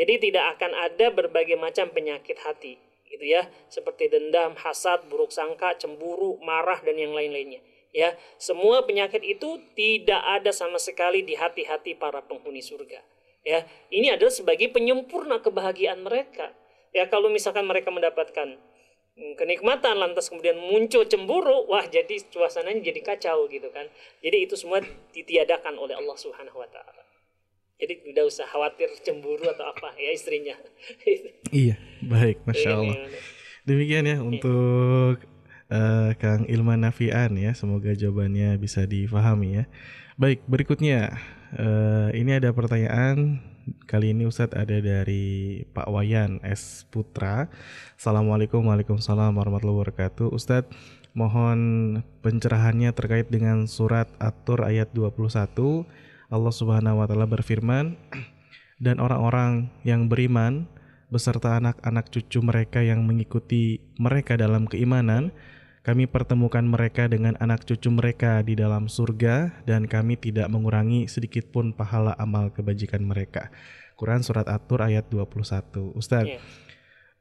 jadi tidak akan ada berbagai macam penyakit hati gitu ya. Seperti dendam hasad buruk sangka cemburu marah dan yang lain-lainnya ya. Semua penyakit itu tidak ada sama sekali di hati-hati para penghuni surga ya. Ini adalah sebagai penyempurna kebahagiaan mereka ya. Kalau misalkan mereka mendapatkan kenikmatan lantas kemudian muncul cemburu wah jadi suasananya jadi kacau gitu kan jadi itu semua ditiadakan oleh Allah Subhanahu wa taala jadi tidak usah khawatir cemburu atau apa ya istrinya iya baik masya Allah demikian ya untuk uh, Kang Ilman Nafian ya. Semoga jawabannya bisa difahami ya. Baik, berikutnya uh, ini ada pertanyaan kali ini Ustadz ada dari Pak Wayan S Putra. Assalamualaikum Waalaikumsalam warahmatullahi wabarakatuh. Ustadz mohon pencerahannya terkait dengan surat At-Tur ayat 21. Allah Subhanahu wa taala berfirman dan orang-orang yang beriman beserta anak-anak cucu mereka yang mengikuti mereka dalam keimanan kami pertemukan mereka dengan anak cucu mereka di dalam surga dan kami tidak mengurangi sedikit pun pahala amal kebajikan mereka. Quran Surat At-Tur ayat 21. Ustaz, yeah.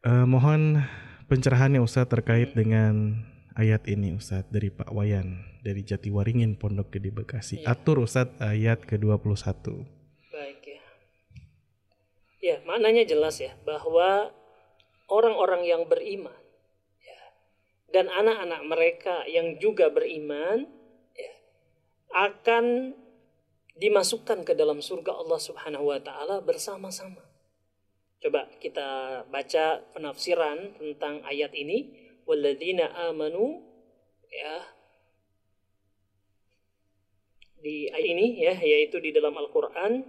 uh, mohon pencerahannya Ustaz terkait hmm. dengan ayat ini Ustaz dari Pak Wayan dari Jatiwaringin Pondok Gede Bekasi. Yeah. Atur Ustaz ayat ke-21. Baik ya. Ya, maknanya jelas ya bahwa orang-orang yang beriman dan anak-anak mereka yang juga beriman ya, akan dimasukkan ke dalam surga Allah Subhanahu wa taala bersama-sama. Coba kita baca penafsiran tentang ayat ini walladzina amanu ya di ayat ini ya yaitu di dalam Al-Qur'an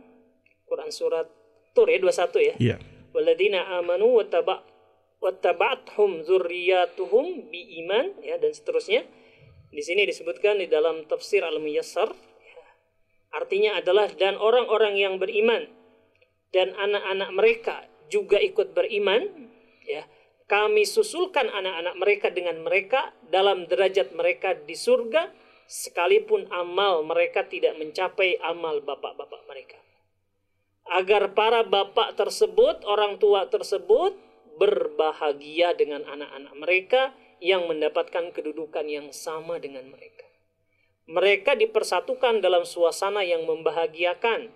Quran surat Tur ya 21 ya. Iya. Yeah. Walladzina amanu wa wattaba'athum dzurriyyatuhum iman ya dan seterusnya. Di sini disebutkan di dalam tafsir Al-Muyassar ya, artinya adalah dan orang-orang yang beriman dan anak-anak mereka juga ikut beriman ya. Kami susulkan anak-anak mereka dengan mereka dalam derajat mereka di surga sekalipun amal mereka tidak mencapai amal bapak-bapak mereka. Agar para bapak tersebut orang tua tersebut berbahagia dengan anak-anak mereka yang mendapatkan kedudukan yang sama dengan mereka. Mereka dipersatukan dalam suasana yang membahagiakan.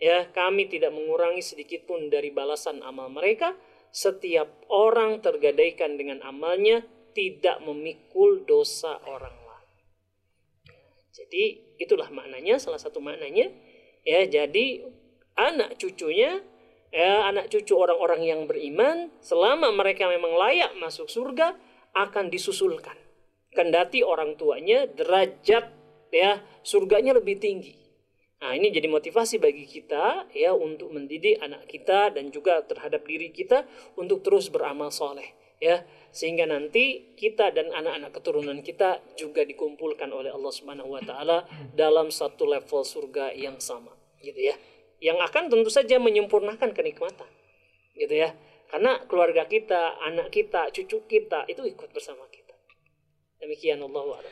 Ya, kami tidak mengurangi sedikit pun dari balasan amal mereka. Setiap orang tergadaikan dengan amalnya tidak memikul dosa orang lain. Jadi itulah maknanya, salah satu maknanya. Ya, jadi anak cucunya ya anak cucu orang-orang yang beriman selama mereka memang layak masuk surga akan disusulkan. Kendati orang tuanya derajat ya surganya lebih tinggi. Nah ini jadi motivasi bagi kita ya untuk mendidik anak kita dan juga terhadap diri kita untuk terus beramal soleh ya. Sehingga nanti kita dan anak-anak keturunan kita juga dikumpulkan oleh Allah Subhanahu wa taala dalam satu level surga yang sama gitu ya yang akan tentu saja menyempurnakan kenikmatan gitu ya karena keluarga kita anak kita cucu kita itu ikut bersama kita demikian Allah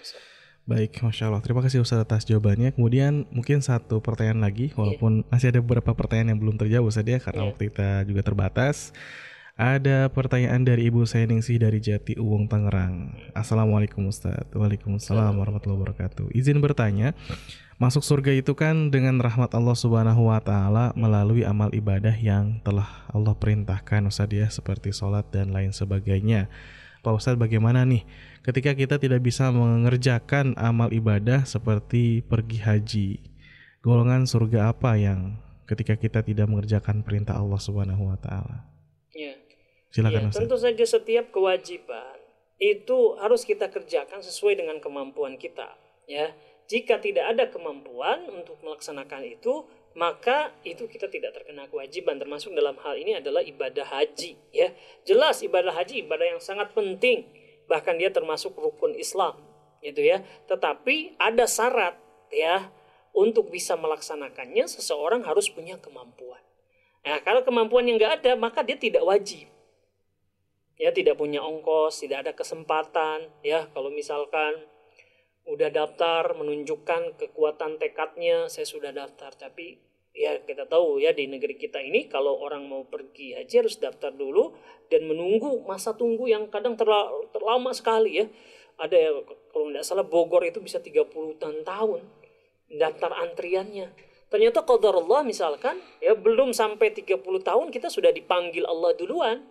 Baik, Masya Allah. Terima kasih Ustaz atas jawabannya. Kemudian mungkin satu pertanyaan lagi, walaupun yeah. masih ada beberapa pertanyaan yang belum terjawab Ustaz ya, karena yeah. waktu kita juga terbatas. Ada pertanyaan dari Ibu Seningsih dari Jati Uwung Tangerang. Assalamualaikum Ustaz. Waalaikumsalam warahmatullahi wabarakatuh. Izin bertanya, Masuk surga itu kan dengan rahmat Allah Subhanahu wa taala melalui amal ibadah yang telah Allah perintahkan Ustaz ya seperti sholat dan lain sebagainya. Pak Ustadz bagaimana nih ketika kita tidak bisa mengerjakan amal ibadah seperti pergi haji? Golongan surga apa yang ketika kita tidak mengerjakan perintah Allah Subhanahu wa taala? Ya. Silakan ya, Tentu saja setiap kewajiban itu harus kita kerjakan sesuai dengan kemampuan kita, ya jika tidak ada kemampuan untuk melaksanakan itu, maka itu kita tidak terkena kewajiban termasuk dalam hal ini adalah ibadah haji ya. Jelas ibadah haji ibadah yang sangat penting, bahkan dia termasuk rukun Islam gitu ya. Tetapi ada syarat ya untuk bisa melaksanakannya seseorang harus punya kemampuan. Nah, kalau kemampuan yang nggak ada maka dia tidak wajib. Ya tidak punya ongkos, tidak ada kesempatan. Ya kalau misalkan udah daftar menunjukkan kekuatan tekadnya, saya sudah daftar. Tapi ya kita tahu ya di negeri kita ini kalau orang mau pergi haji harus daftar dulu dan menunggu masa tunggu yang kadang terlalu, terlama sekali ya. Ada ya, kalau tidak salah Bogor itu bisa 30 tahun daftar antriannya. Ternyata qadar Allah misalkan ya belum sampai 30 tahun kita sudah dipanggil Allah duluan.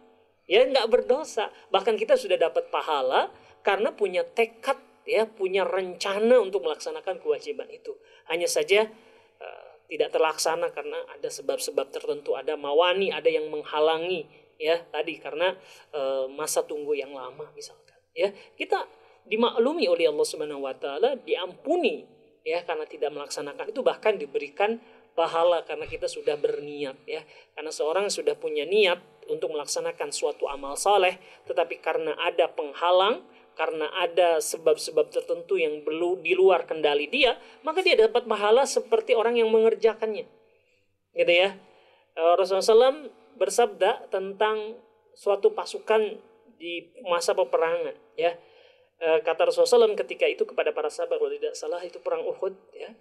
Ya nggak berdosa. Bahkan kita sudah dapat pahala karena punya tekad ya punya rencana untuk melaksanakan kewajiban itu hanya saja tidak terlaksana karena ada sebab-sebab tertentu, ada mawani, ada yang menghalangi ya tadi karena e, masa tunggu yang lama misalkan. Ya, kita dimaklumi oleh Allah Subhanahu wa taala, diampuni ya karena tidak melaksanakan itu bahkan diberikan pahala karena kita sudah berniat ya. Karena seorang sudah punya niat untuk melaksanakan suatu amal saleh tetapi karena ada penghalang karena ada sebab-sebab tertentu yang belum di luar kendali dia, maka dia dapat pahala seperti orang yang mengerjakannya. Gitu ya. Eh, Rasulullah SAW bersabda tentang suatu pasukan di masa peperangan ya. Eh, kata Rasulullah SAW ketika itu kepada para sahabat kalau tidak salah itu perang Uhud ya.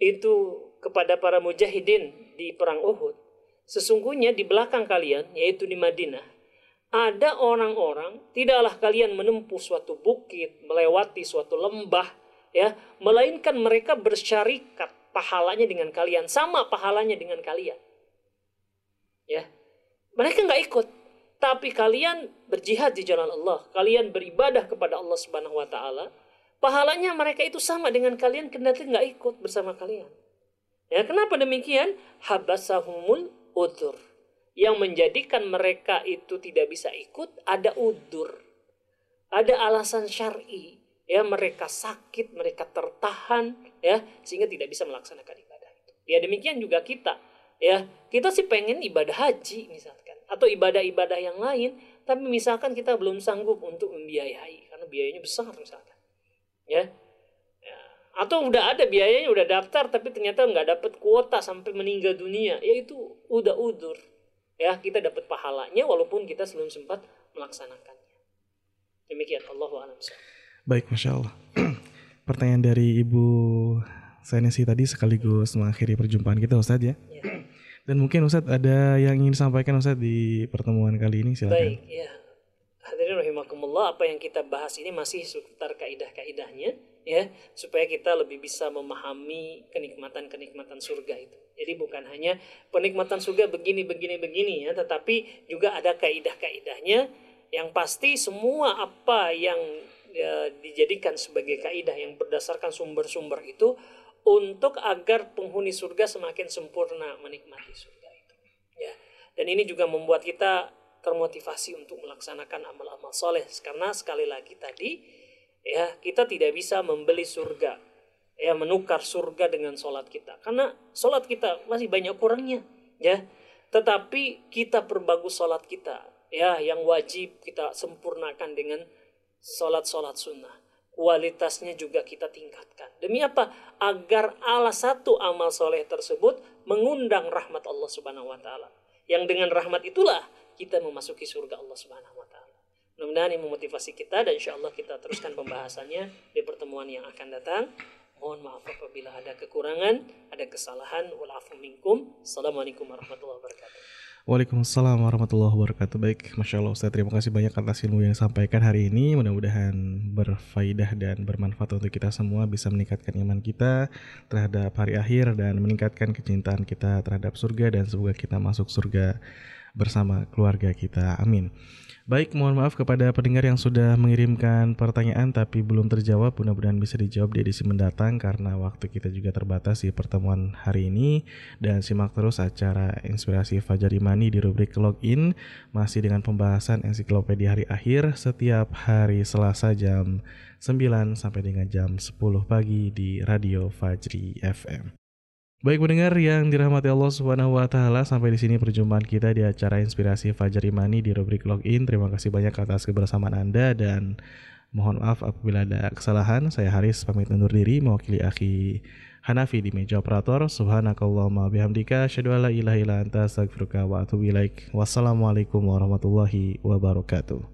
Itu kepada para mujahidin di perang Uhud. Sesungguhnya di belakang kalian yaitu di Madinah ada orang-orang tidaklah kalian menempuh suatu bukit, melewati suatu lembah, ya, melainkan mereka bersyarikat pahalanya dengan kalian, sama pahalanya dengan kalian. Ya. Mereka nggak ikut, tapi kalian berjihad di jalan Allah, kalian beribadah kepada Allah Subhanahu wa taala, pahalanya mereka itu sama dengan kalian kendati nggak ikut bersama kalian. Ya, kenapa demikian? Habasahumul udur yang menjadikan mereka itu tidak bisa ikut ada udur ada alasan syar'i ya mereka sakit mereka tertahan ya sehingga tidak bisa melaksanakan ibadah itu. Ya demikian juga kita ya. Kita sih pengen ibadah haji misalkan atau ibadah-ibadah yang lain tapi misalkan kita belum sanggup untuk membiayai karena biayanya besar misalkan ya, ya. atau udah ada biayanya udah daftar tapi ternyata nggak dapat kuota sampai meninggal dunia ya itu udah udur ya kita dapat pahalanya walaupun kita belum sempat melaksanakannya. Demikian Allah alam baik masya Allah. Pertanyaan dari ibu Sainesi tadi sekaligus mengakhiri perjumpaan kita Ustadz ya, ya. dan mungkin Ustadz ada yang ingin disampaikan Ustadz di pertemuan kali ini? Silakan. Baik ya. Hadirin rahimakumullah apa yang kita bahas ini masih seputar kaidah-kaidahnya ya supaya kita lebih bisa memahami kenikmatan-kenikmatan surga itu. Jadi bukan hanya penikmatan surga begini begini begini ya, tetapi juga ada kaidah-kaidahnya yang pasti semua apa yang ya, dijadikan sebagai kaidah yang berdasarkan sumber-sumber itu untuk agar penghuni surga semakin sempurna menikmati surga itu. Ya. Dan ini juga membuat kita termotivasi untuk melaksanakan amal-amal soleh karena sekali lagi tadi ya kita tidak bisa membeli surga ya menukar surga dengan sholat kita. Karena sholat kita masih banyak kurangnya ya. Tetapi kita perbagus sholat kita ya yang wajib kita sempurnakan dengan sholat-sholat sunnah. Kualitasnya juga kita tingkatkan. Demi apa? Agar ala satu amal soleh tersebut mengundang rahmat Allah subhanahu wa taala. Yang dengan rahmat itulah kita memasuki surga Allah subhanahu wa Mudah-mudahan ini memotivasi kita dan insya Allah kita teruskan pembahasannya di pertemuan yang akan datang. Mohon maaf apabila ada kekurangan, ada kesalahan. Walafu minkum. Assalamualaikum warahmatullahi wabarakatuh. Waalaikumsalam warahmatullahi wabarakatuh Baik, Masya Allah Ustaz Terima kasih banyak atas ilmu yang disampaikan hari ini Mudah-mudahan berfaidah dan bermanfaat untuk kita semua Bisa meningkatkan iman kita terhadap hari akhir Dan meningkatkan kecintaan kita terhadap surga Dan semoga kita masuk surga bersama keluarga kita Amin Baik, mohon maaf kepada pendengar yang sudah mengirimkan pertanyaan tapi belum terjawab. Mudah-mudahan bisa dijawab di edisi mendatang karena waktu kita juga terbatas di pertemuan hari ini. Dan simak terus acara Inspirasi Fajar Imani di rubrik Login masih dengan pembahasan ensiklopedia hari akhir setiap hari Selasa jam 9 sampai dengan jam 10 pagi di Radio Fajri FM. Baik pendengar yang dirahmati Allah Subhanahu wa taala, sampai di sini perjumpaan kita di acara Inspirasi Fajar Imani di rubrik Login. Terima kasih banyak atas kebersamaan Anda dan Mohon maaf apabila ada kesalahan. Saya Haris pamit undur diri mewakili akhi Hanafi di meja operator. Subhanakallahumma bihamdika asyhadu an la ilaha illa anta astaghfiruka wa atubu. Wassalamualaikum warahmatullahi wabarakatuh.